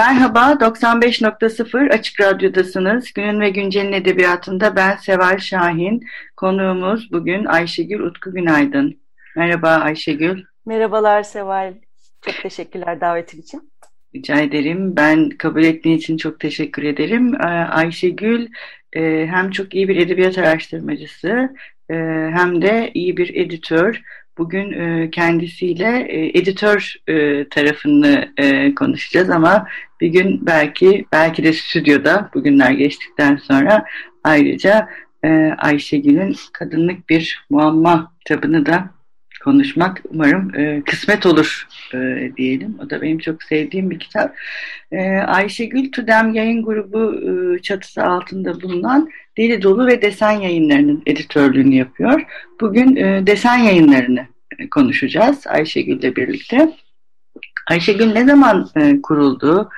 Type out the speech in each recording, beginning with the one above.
Merhaba, 95.0 Açık Radyo'dasınız. Günün ve Güncel'in edebiyatında ben Seval Şahin. Konuğumuz bugün Ayşegül Utku Günaydın. Merhaba Ayşegül. Merhabalar Seval. Çok teşekkürler davetin için. Rica ederim. Ben kabul ettiğin için çok teşekkür ederim. Ee, Ayşegül e, hem çok iyi bir edebiyat araştırmacısı e, hem de iyi bir editör. Bugün e, kendisiyle editör tarafını konuşacağız ama bir gün belki belki de stüdyoda bugünler geçtikten sonra ayrıca Ayşegül'ün kadınlık bir muamma kitabını da konuşmak umarım e, kısmet olur e, diyelim. O da benim çok sevdiğim bir kitap. E, Ayşegül Tudem yayın grubu e, çatısı altında bulunan Deli Dolu ve Desen yayınlarının editörlüğünü yapıyor. Bugün e, desen yayınlarını e, konuşacağız Ayşegül'le birlikte. Ayşegül ne zaman e, kuruldu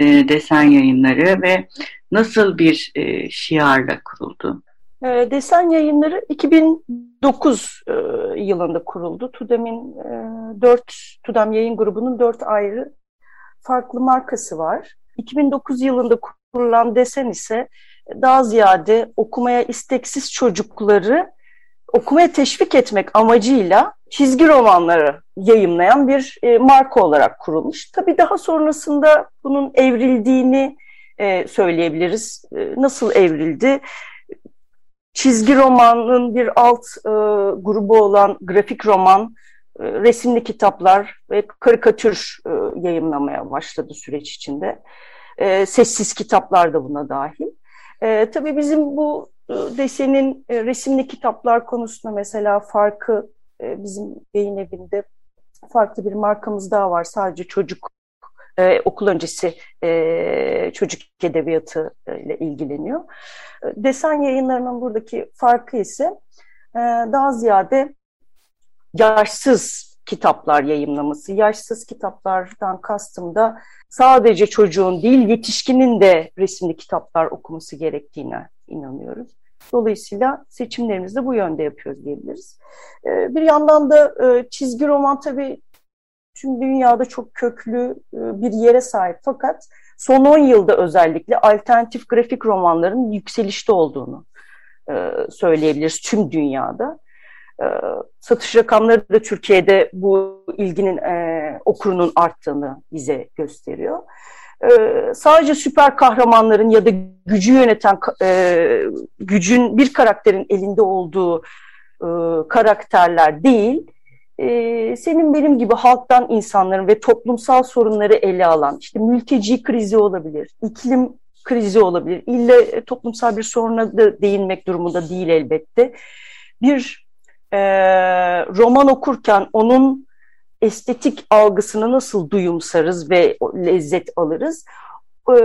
e, desen yayınları ve nasıl bir e, şiarla kuruldu? E, desen yayınları 2009 e, yılında kuruldu. Tudem'in e, 4 Tudem yayın grubunun dört ayrı farklı markası var. 2009 yılında kurulan desen ise daha ziyade okumaya isteksiz çocukları okumaya teşvik etmek amacıyla çizgi romanları yayımlayan bir e, marka olarak kurulmuş. Tabii daha sonrasında bunun evrildiğini e, söyleyebiliriz. E, nasıl evrildi? Çizgi romanın bir alt e, grubu olan grafik roman, e, resimli kitaplar ve karikatür e, yayınlamaya başladı süreç içinde. E, sessiz kitaplar da buna dahil. E, tabii bizim bu e, desenin e, resimli kitaplar konusunda mesela farkı e, bizim yayın evinde farklı bir markamız daha var. Sadece çocuk e, okul öncesi e, çocuk edebiyatı ile ilgileniyor. Desen yayınlarının buradaki farkı ise e, daha ziyade yaşsız kitaplar yayınlaması. Yaşsız kitaplardan kastım da sadece çocuğun değil yetişkinin de resimli kitaplar okuması gerektiğine inanıyoruz. Dolayısıyla seçimlerimizi de bu yönde yapıyoruz diyebiliriz. E, bir yandan da e, çizgi roman tabii tüm dünyada çok köklü bir yere sahip fakat son 10 yılda özellikle alternatif grafik romanların yükselişte olduğunu e, söyleyebiliriz tüm dünyada. E, satış rakamları da Türkiye'de bu ilginin e, okurunun arttığını bize gösteriyor. E, sadece süper kahramanların ya da gücü yöneten e, gücün bir karakterin elinde olduğu e, karakterler değil, e, senin benim gibi halktan insanların ve toplumsal sorunları ele alan, işte mülteci krizi olabilir, iklim krizi olabilir, ille toplumsal bir soruna da değinmek durumunda değil elbette. Bir e, roman okurken onun estetik algısını nasıl duyumsarız ve lezzet alırız? E,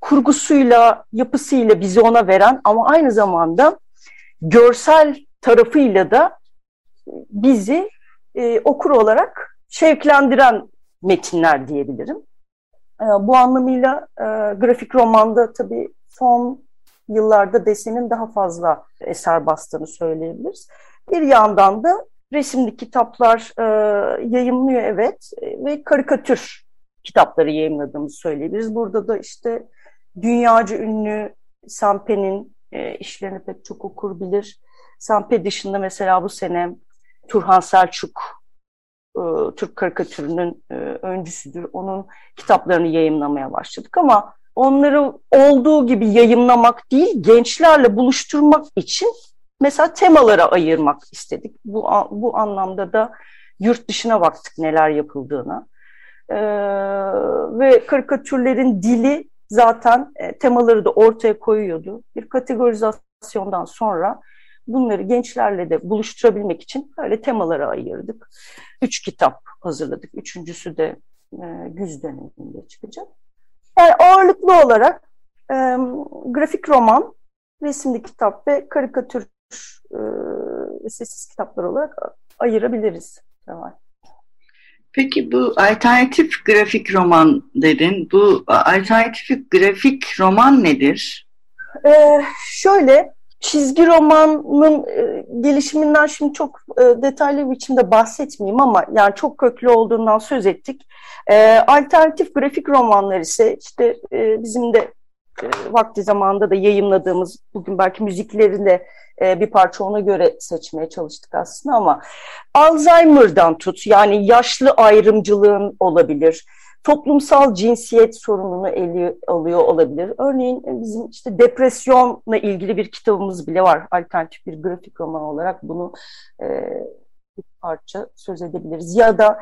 kurgusuyla, yapısıyla bizi ona veren ama aynı zamanda görsel tarafıyla da bizi e, okur olarak şevklendiren metinler diyebilirim. E, bu anlamıyla e, grafik romanda tabii son yıllarda desenin daha fazla eser bastığını söyleyebiliriz. Bir yandan da resimli kitaplar e, yayımlıyor evet e, ve karikatür kitapları yayınladığımızı söyleyebiliriz. Burada da işte dünyaca ünlü Sampe'nin e, işlerini pek çok okur bilir. Sampe dışında mesela bu sene Turhan Selçuk e, Türk karikatürünün e, öncüsüdür. Onun kitaplarını yayınlamaya başladık ama onları olduğu gibi yayınlamak değil, gençlerle buluşturmak için mesela temalara ayırmak istedik. Bu, bu anlamda da yurt dışına baktık neler yapıldığına. Ee, ve karikatürlerin dili zaten e, temaları da ortaya koyuyordu. Bir kategorizasyondan sonra bunları gençlerle de buluşturabilmek için böyle temalara ayırdık. Üç kitap hazırladık. Üçüncüsü de e, güz döneminde çıkacak. Yani ağırlıklı olarak e, grafik roman, resimli kitap ve karikatür e, sessiz kitaplar olarak ayırabiliriz. Evet. Peki bu alternatif grafik roman dedin. Bu alternatif grafik roman nedir? Ee, şöyle çizgi romanın e, gelişiminden şimdi çok e, detaylı biçimde bahsetmeyeyim ama yani çok köklü olduğundan söz ettik. E, alternatif grafik romanlar ise işte e, bizim de e, vakti zamanında da yayınladığımız bugün belki müziklerini de e, bir parça ona göre seçmeye çalıştık aslında ama Alzheimer'dan tut yani yaşlı ayrımcılığın olabilir toplumsal cinsiyet sorununu eli alıyor olabilir. Örneğin bizim işte depresyonla ilgili bir kitabımız bile var. Alternatif bir grafik roman olarak bunu e, bir parça söz edebiliriz. Ya da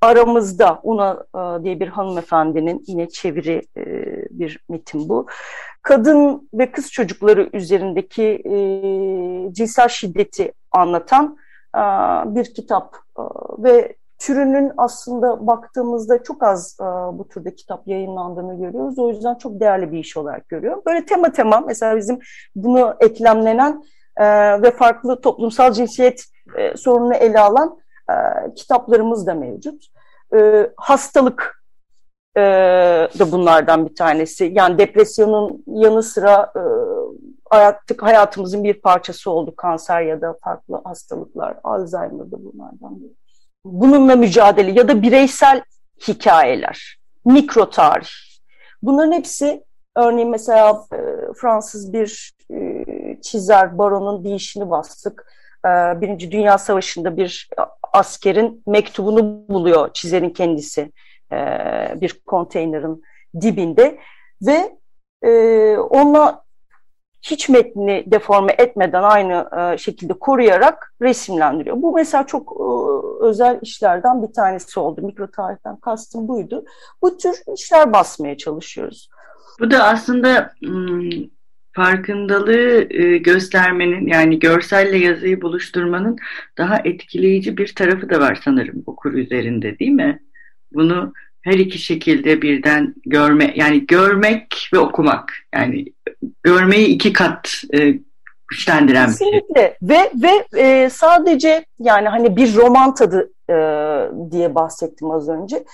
aramızda Una e, diye bir hanımefendinin yine çeviri e, bir metin bu. Kadın ve kız çocukları üzerindeki e, cinsel şiddeti anlatan e, bir kitap e, ve türünün aslında baktığımızda çok az e, bu türde kitap yayınlandığını görüyoruz. O yüzden çok değerli bir iş olarak görüyorum. Böyle tema tema mesela bizim bunu eklemlenen e, ve farklı toplumsal cinsiyet e, sorununu ele alan e, kitaplarımız da mevcut. E, hastalık e, da bunlardan bir tanesi. Yani depresyonun yanı sıra e, artık hayatımızın bir parçası oldu. Kanser ya da farklı hastalıklar, Alzheimer da bunlardan biri bununla mücadele ya da bireysel hikayeler, mikro tarih. Bunların hepsi örneğin mesela e, Fransız bir e, çizer baronun bir işini bastık. E, Birinci Dünya Savaşı'nda bir askerin mektubunu buluyor çizerin kendisi bir konteynerin dibinde ve e, onunla hiç metni deforme etmeden aynı e, şekilde koruyarak resimlendiriyor. Bu mesela çok e, özel işlerden bir tanesi oldu. Mikro tarihten kastım buydu. Bu tür işler basmaya çalışıyoruz. Bu da aslında farkındalığı e, göstermenin yani görselle yazıyı buluşturmanın daha etkileyici bir tarafı da var sanırım okur üzerinde değil mi? Bunu her iki şekilde birden görme yani görmek ve okumak yani görmeyi iki kat e, güçlendiren Kesinlikle. bir şey. Ve ve e, sadece yani hani bir roman tadı e, diye bahsettim az önce.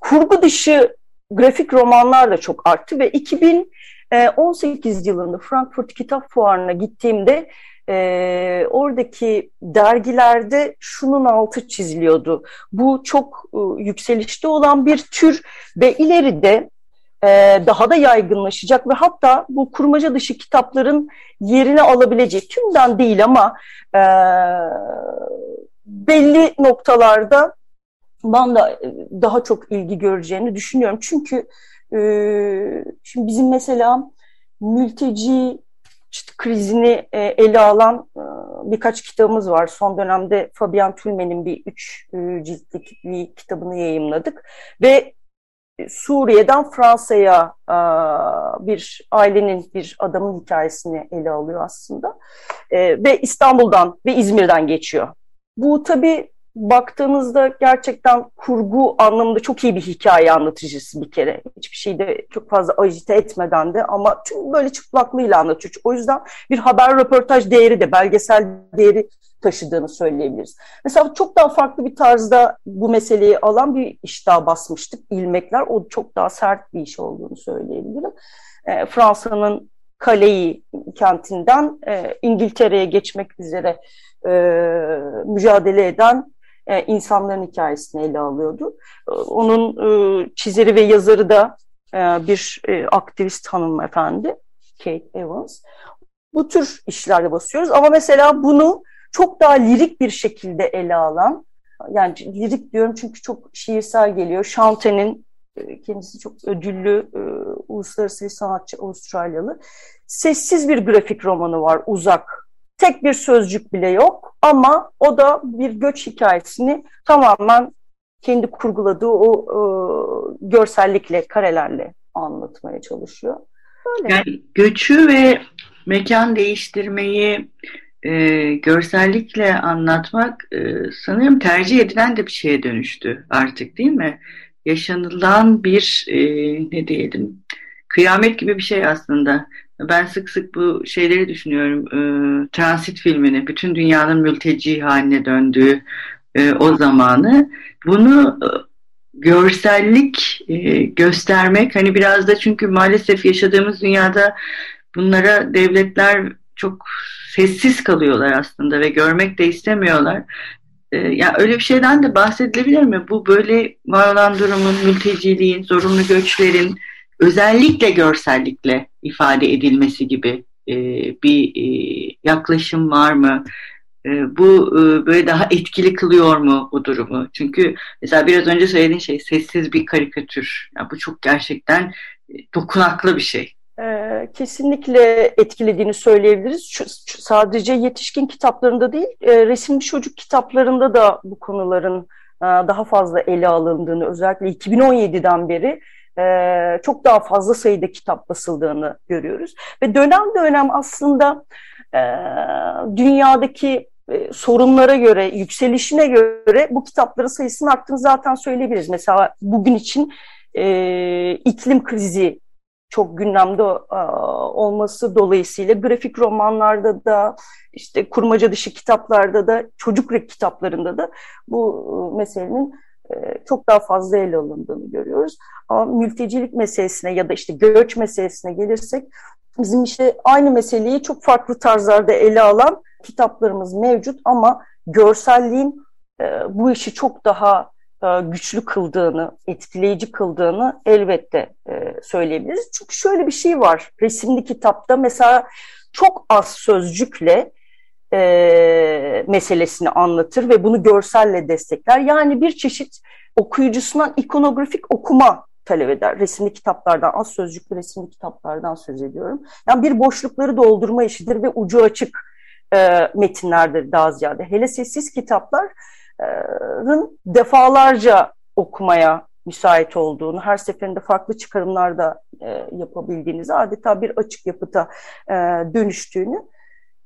Kurgu dışı grafik romanlar da çok arttı ve 2018 yılında Frankfurt Kitap Fuarı'na gittiğimde e, oradaki dergilerde şunun altı çiziliyordu. Bu çok e, yükselişte olan bir tür ve ileride e, daha da yaygınlaşacak ve hatta bu kurmaca dışı kitapların yerini alabileceği tümden değil ama e, belli noktalarda ben de daha çok ilgi göreceğini düşünüyorum. Çünkü e, şimdi bizim mesela mülteci işte krizini e, ele alan e, birkaç kitabımız var. Son dönemde Fabian Tülmen'in bir üç e, ciltlik bir kitabını yayımladık. Ve Suriye'den Fransa'ya bir ailenin, bir adamın hikayesini ele alıyor aslında. Ve İstanbul'dan ve İzmir'den geçiyor. Bu tabii baktığınızda gerçekten kurgu anlamında çok iyi bir hikaye anlatıcısı bir kere. Hiçbir şeyde çok fazla ajite etmeden de ama tüm böyle çıplaklığıyla anlatıyor. O yüzden bir haber röportaj değeri de belgesel değeri taşıdığını söyleyebiliriz. Mesela çok daha farklı bir tarzda bu meseleyi alan bir iş daha basmıştık. İlmekler o çok daha sert bir iş olduğunu söyleyebilirim. E, Fransa'nın Kaleyi kentinden e, İngiltere'ye geçmek üzere e, mücadele eden e, insanların hikayesini ele alıyordu. E, onun e, çizeri ve yazarı da bir e, aktivist hanımefendi, Kate Evans. Bu tür işlerle basıyoruz ama mesela bunu çok daha lirik bir şekilde ele alan, yani lirik diyorum çünkü çok şiirsel geliyor. Chante'nin e, kendisi çok ödüllü e, uluslararası bir sanatçı Avustralyalı. Sessiz bir grafik romanı var Uzak Tek bir sözcük bile yok ama o da bir göç hikayesini tamamen kendi kurguladığı o e, görsellikle, karelerle anlatmaya çalışıyor. Böyle. Yani göçü ve mekan değiştirmeyi e, görsellikle anlatmak e, sanırım tercih edilen de bir şeye dönüştü artık değil mi? Yaşanılan bir e, ne diyelim kıyamet gibi bir şey aslında. Ben sık sık bu şeyleri düşünüyorum. E, transit filmini, bütün dünyanın mülteci haline döndüğü e, o zamanı. Bunu e, görsellik göstermek hani biraz da çünkü maalesef yaşadığımız dünyada bunlara devletler çok sessiz kalıyorlar aslında ve görmek de istemiyorlar. Ya yani öyle bir şeyden de bahsedilebilir mi? Bu böyle var olan durumun, mülteciliğin, zorunlu göçlerin özellikle görsellikle ifade edilmesi gibi e, bir e, yaklaşım var mı? E, bu e, böyle daha etkili kılıyor mu bu durumu? Çünkü mesela biraz önce söylediğin şey sessiz bir karikatür. Yani bu çok gerçekten e, dokunaklı bir şey. Ee, kesinlikle etkilediğini söyleyebiliriz. Şu, sadece yetişkin kitaplarında değil, e, resimli çocuk kitaplarında da bu konuların e, daha fazla ele alındığını, özellikle 2017'den beri e, çok daha fazla sayıda kitap basıldığını görüyoruz. Ve dönem dönem aslında e, dünyadaki e, sorunlara göre, yükselişine göre bu kitapların sayısının arttığını zaten söyleyebiliriz. Mesela bugün için e, iklim krizi çok gündemde e, olması dolayısıyla grafik romanlarda da işte kurmaca dışı kitaplarda da çocuk kitaplarında da bu meselenin e, çok daha fazla ele alındığını görüyoruz. Ama mültecilik meselesine ya da işte göç meselesine gelirsek bizim işte aynı meseleyi çok farklı tarzlarda ele alan kitaplarımız mevcut ama görselliğin e, bu işi çok daha e, güçlü kıldığını, etkileyici kıldığını elbette e, söyleyebiliriz. Çünkü şöyle bir şey var resimli kitapta mesela çok az sözcükle e, meselesini anlatır ve bunu görselle destekler. Yani bir çeşit okuyucusundan ikonografik okuma talep eder. Resimli kitaplardan, az sözcüklü resimli kitaplardan söz ediyorum. Yani bir boşlukları doldurma işidir ve ucu açık e, metinlerdir daha ziyade. Hele sessiz kitapların defalarca okumaya müsait olduğunu, her seferinde farklı çıkarımlar da e, yapabildiğinizi, adeta bir açık yapıta e, dönüştüğünü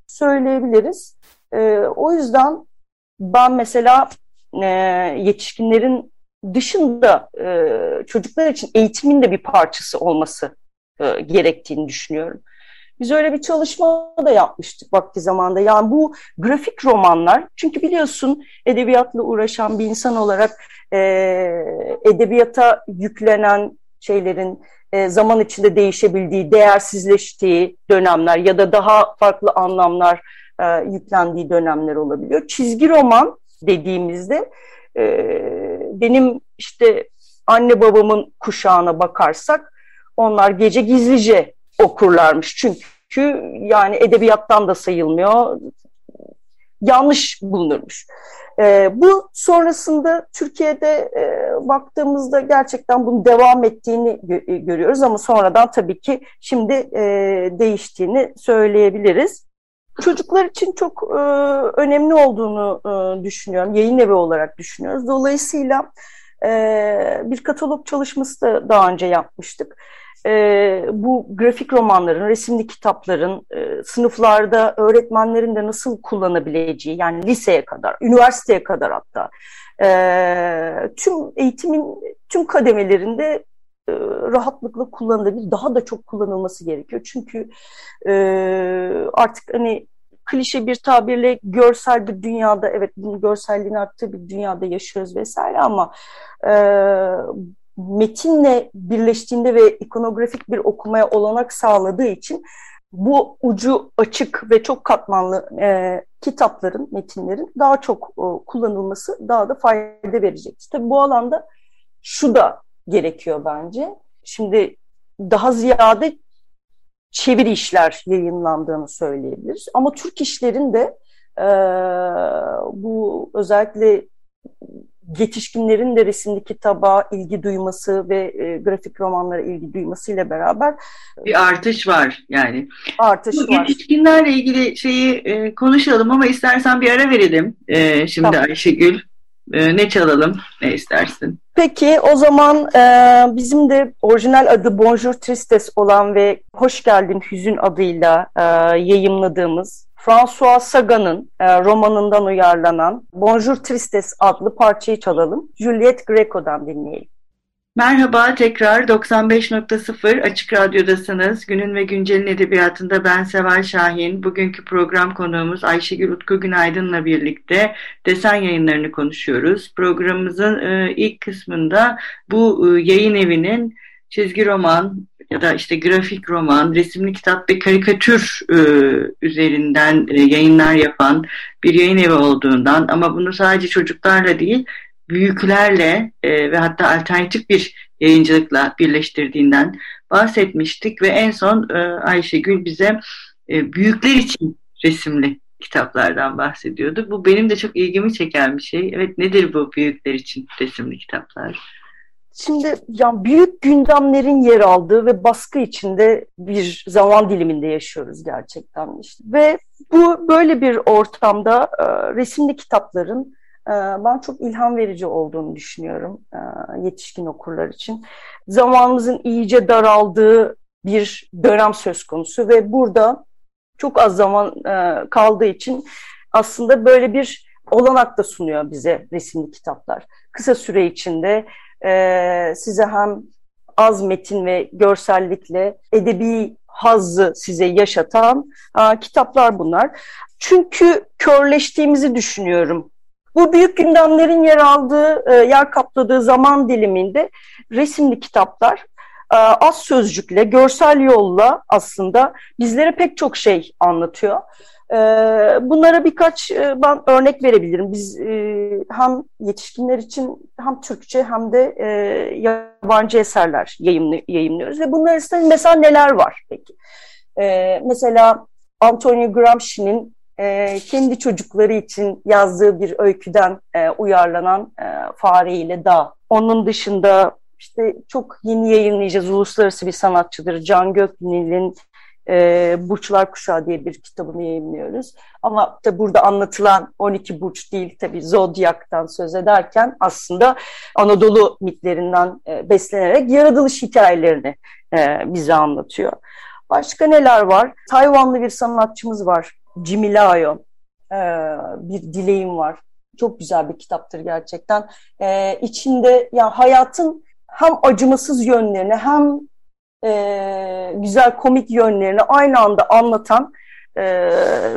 söyleyebiliriz. E, o yüzden ben mesela e, yetişkinlerin dışında e, çocuklar için eğitimin de bir parçası olması e, gerektiğini düşünüyorum. Biz öyle bir çalışma da yapmıştık vakti zamanda. Yani bu grafik romanlar, çünkü biliyorsun edebiyatla uğraşan bir insan olarak e, edebiyata yüklenen şeylerin e, zaman içinde değişebildiği, değersizleştiği dönemler ya da daha farklı anlamlar e, yüklendiği dönemler olabiliyor. Çizgi roman dediğimizde e, benim işte anne babamın kuşağına bakarsak onlar gece gizlice okurlarmış. Çünkü yani edebiyattan da sayılmıyor. Yanlış bulunurmuş. E, bu sonrasında Türkiye'de e, baktığımızda gerçekten bunun devam ettiğini gö e, görüyoruz ama sonradan tabii ki şimdi e, değiştiğini söyleyebiliriz. Çocuklar için çok e, önemli olduğunu e, düşünüyorum, yayın evi olarak düşünüyoruz. Dolayısıyla e, bir katalog çalışması da daha önce yapmıştık e, bu grafik romanların, resimli kitapların e, sınıflarda öğretmenlerin de nasıl kullanabileceği, yani liseye kadar, üniversiteye kadar hatta e, tüm eğitimin tüm kademelerinde e, rahatlıkla kullanılabilir, daha da çok kullanılması gerekiyor. Çünkü e, artık hani klişe bir tabirle görsel bir dünyada evet bunun görselliğin arttığı bir dünyada yaşıyoruz vesaire ama e, metinle birleştiğinde ve ikonografik bir okumaya olanak sağladığı için bu ucu açık ve çok katmanlı e, kitapların, metinlerin daha çok e, kullanılması daha da fayda verecektir. Tabii bu alanda şu da gerekiyor bence. Şimdi daha ziyade çeviri işler yayınlandığını söyleyebiliriz. Ama Türk işlerin de e, bu özellikle yetişkinlerin de resimli kitaba ilgi duyması ve e, grafik romanlara ilgi duymasıyla beraber bir artış var yani. Artış Bu var. Yetişkinlerle ilgili şeyi e, konuşalım ama istersen bir ara verelim e, şimdi tamam. Ayşegül. E, ne çalalım? Ne istersin? Peki o zaman e, bizim de orijinal adı Bonjour Tristes olan ve Hoş Geldin Hüzün adıyla e, yayımladığımız François Sagan'ın e, romanından uyarlanan Bonjour Tristes adlı parçayı çalalım. Juliette Greco'dan dinleyelim. Merhaba, tekrar 95.0 Açık Radyo'dasınız. Günün ve Güncel'in edebiyatında ben Seval Şahin. Bugünkü program konuğumuz Ayşegül Utku Günaydın'la birlikte desen yayınlarını konuşuyoruz. Programımızın e, ilk kısmında bu e, yayın evinin çizgi roman ya da işte grafik roman, resimli kitap ve karikatür e, üzerinden e, yayınlar yapan bir yayın evi olduğundan ama bunu sadece çocuklarla değil büyüklerle e, ve hatta alternatif bir yayıncılıkla birleştirdiğinden bahsetmiştik ve en son e, Ayşegül bize e, büyükler için resimli kitaplardan bahsediyordu. Bu benim de çok ilgimi çeken bir şey. Evet nedir bu büyükler için resimli kitaplar? Şimdi yani büyük gündemlerin yer aldığı ve baskı içinde bir zaman diliminde yaşıyoruz gerçekten. işte. Ve bu böyle bir ortamda e, resimli kitapların ben çok ilham verici olduğunu düşünüyorum e, yetişkin okurlar için. Zamanımızın iyice daraldığı bir dönem söz konusu ve burada çok az zaman e, kaldığı için aslında böyle bir olanak da sunuyor bize resimli kitaplar. Kısa süre içinde e, size hem az metin ve görsellikle edebi hazzı size yaşatan kitaplar bunlar. Çünkü körleştiğimizi düşünüyorum bu büyük gündemlerin yer aldığı, e, yer kapladığı zaman diliminde resimli kitaplar e, az sözcükle, görsel yolla aslında bizlere pek çok şey anlatıyor. E, bunlara birkaç ben örnek verebilirim. Biz hem yetişkinler için hem Türkçe hem de yabancı eserler yayınlıyoruz. Ve bunlar arasında mesela neler var peki? Mesela Antonio Gramsci'nin e, kendi çocukları için yazdığı bir öyküden e, uyarlanan e, Fare ile Dağ. Onun dışında işte çok yeni yayınlayacağız uluslararası bir sanatçıdır. Can Göknil'in e, Burçlar Kuşağı diye bir kitabını yayınlıyoruz. Ama tabi burada anlatılan 12 burç değil tabi Zodyak'tan söz ederken aslında Anadolu mitlerinden e, beslenerek yaratılış hikayelerini bize anlatıyor. Başka neler var? Tayvanlı bir sanatçımız var. Jimmy Lao e, bir dileğim var. Çok güzel bir kitaptır gerçekten. E, içinde yani hayatın hem acımasız yönlerini hem e, güzel komik yönlerini aynı anda anlatan e,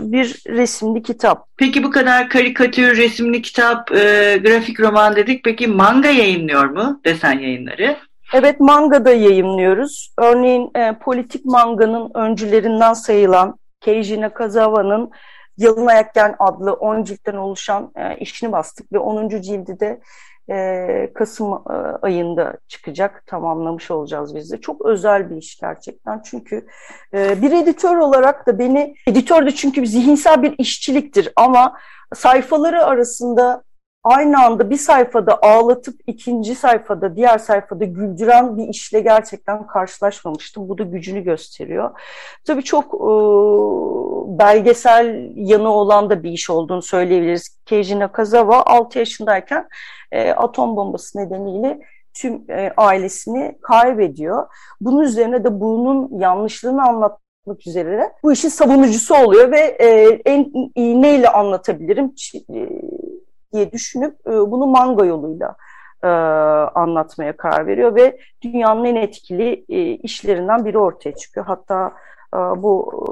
bir resimli kitap. Peki bu kadar karikatür, resimli kitap, e, grafik roman dedik. Peki manga yayınlıyor mu desen yayınları? Evet manga da yayınlıyoruz. Örneğin e, politik manganın öncülerinden sayılan Keiji Nakazawa'nın Yalın Ayakken adlı 10 ciltten oluşan e, işini bastık ve 10. cildi de e, Kasım e, ayında çıkacak. Tamamlamış olacağız biz de. Çok özel bir iş gerçekten. Çünkü e, bir editör olarak da beni, editör de çünkü zihinsel bir işçiliktir ama sayfaları arasında aynı anda bir sayfada ağlatıp ikinci sayfada diğer sayfada güldüren bir işle gerçekten karşılaşmamıştım. Bu da gücünü gösteriyor. Tabii çok e, belgesel yanı olan da bir iş olduğunu söyleyebiliriz. Keiji Nakazawa 6 yaşındayken e, atom bombası nedeniyle tüm e, ailesini kaybediyor. Bunun üzerine de bunun yanlışlığını anlatmak üzere bu işin savunucusu oluyor ve e, en iyi neyle anlatabilirim? E, diye düşünüp e, bunu manga yoluyla e, anlatmaya karar veriyor ve dünyanın en etkili e, işlerinden biri ortaya çıkıyor. Hatta e, bu e,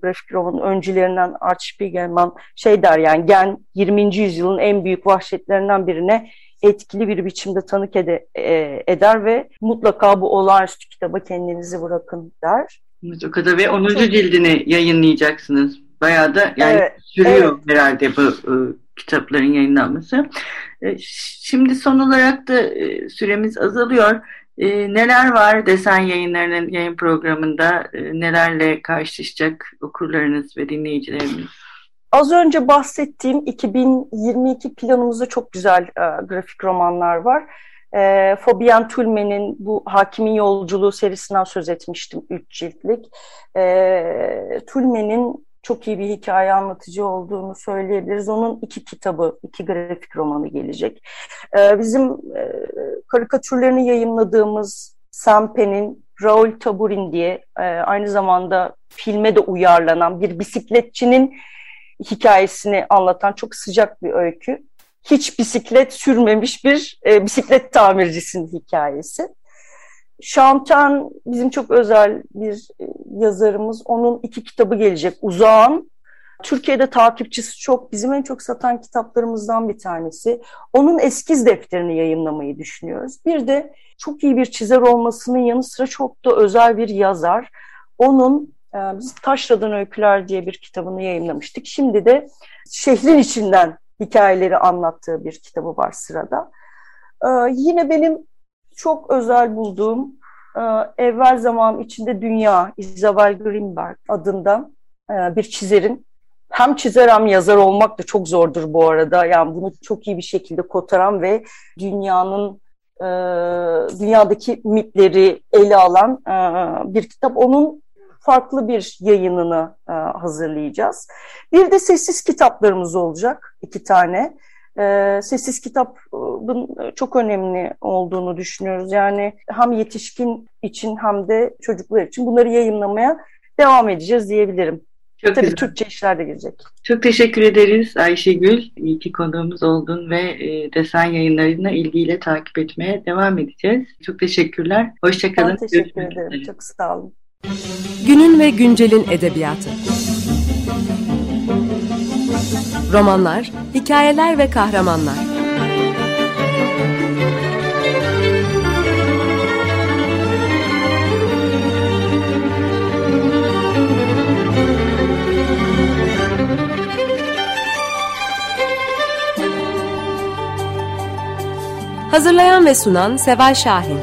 grafik romanın öncülerinden Art Spiegelman şey der yani gen 20. yüzyılın en büyük vahşetlerinden birine etkili bir biçimde tanık ede, e, eder ve mutlaka bu olağanüstü kitaba kendinizi bırakın der. O kadar ve 10. cildini yayınlayacaksınız. Bayağı da yani evet, sürüyor evet. herhalde bu e, kitapların yayınlanması. E, şimdi son olarak da e, süremiz azalıyor. E, neler var desen yayınlarının yayın programında? Nelerle karşılaşacak okurlarınız ve dinleyicilerimiz? Az önce bahsettiğim 2022 planımızda çok güzel grafik romanlar var. E, Fabian Tulme'nin bu Hakimin Yolculuğu serisinden söz etmiştim, üç ciltlik. E, Tulme'nin çok iyi bir hikaye anlatıcı olduğunu söyleyebiliriz. Onun iki kitabı, iki grafik romanı gelecek. Ee, bizim e, karikatürlerini yayınladığımız Sam Penn'in Raul Taburin diye e, aynı zamanda filme de uyarlanan bir bisikletçinin hikayesini anlatan çok sıcak bir öykü. Hiç bisiklet sürmemiş bir e, bisiklet tamircisinin hikayesi. Şamtan bizim çok özel bir yazarımız. Onun iki kitabı gelecek. Uzağın. Türkiye'de takipçisi çok. Bizim en çok satan kitaplarımızdan bir tanesi. Onun eskiz defterini yayınlamayı düşünüyoruz. Bir de çok iyi bir çizer olmasının yanı sıra çok da özel bir yazar. Onun e, biz Taşradan Öyküler diye bir kitabını yayınlamıştık. Şimdi de şehrin içinden hikayeleri anlattığı bir kitabı var sırada. Ee, yine benim çok özel bulduğum e, evvel zaman içinde Dünya, Isabel Greenberg adında e, bir çizerin hem çizer hem yazar olmak da çok zordur bu arada. Yani bunu çok iyi bir şekilde kotaran ve dünyanın e, dünyadaki mitleri ele alan e, bir kitap. Onun farklı bir yayınını hazırlayacağız. Bir de sessiz kitaplarımız olacak, iki tane. E, sessiz kitabın çok önemli olduğunu düşünüyoruz. Yani hem yetişkin için hem de çocuklar için bunları yayınlamaya devam edeceğiz diyebilirim. Çok Tabii güzel. Türkçe işler de gelecek. Çok teşekkür ederiz Ayşegül. İyi ki konuğumuz oldun ve e, desen yayınlarını ilgiyle takip etmeye devam edeceğiz. Çok teşekkürler. Hoşçakalın. Ben teşekkür Görüşmek ederim. Üzere. Çok sağ olun. Günün ve güncelin edebiyatı. Romanlar, hikayeler ve kahramanlar. Hazırlayan ve sunan Seval Şahin.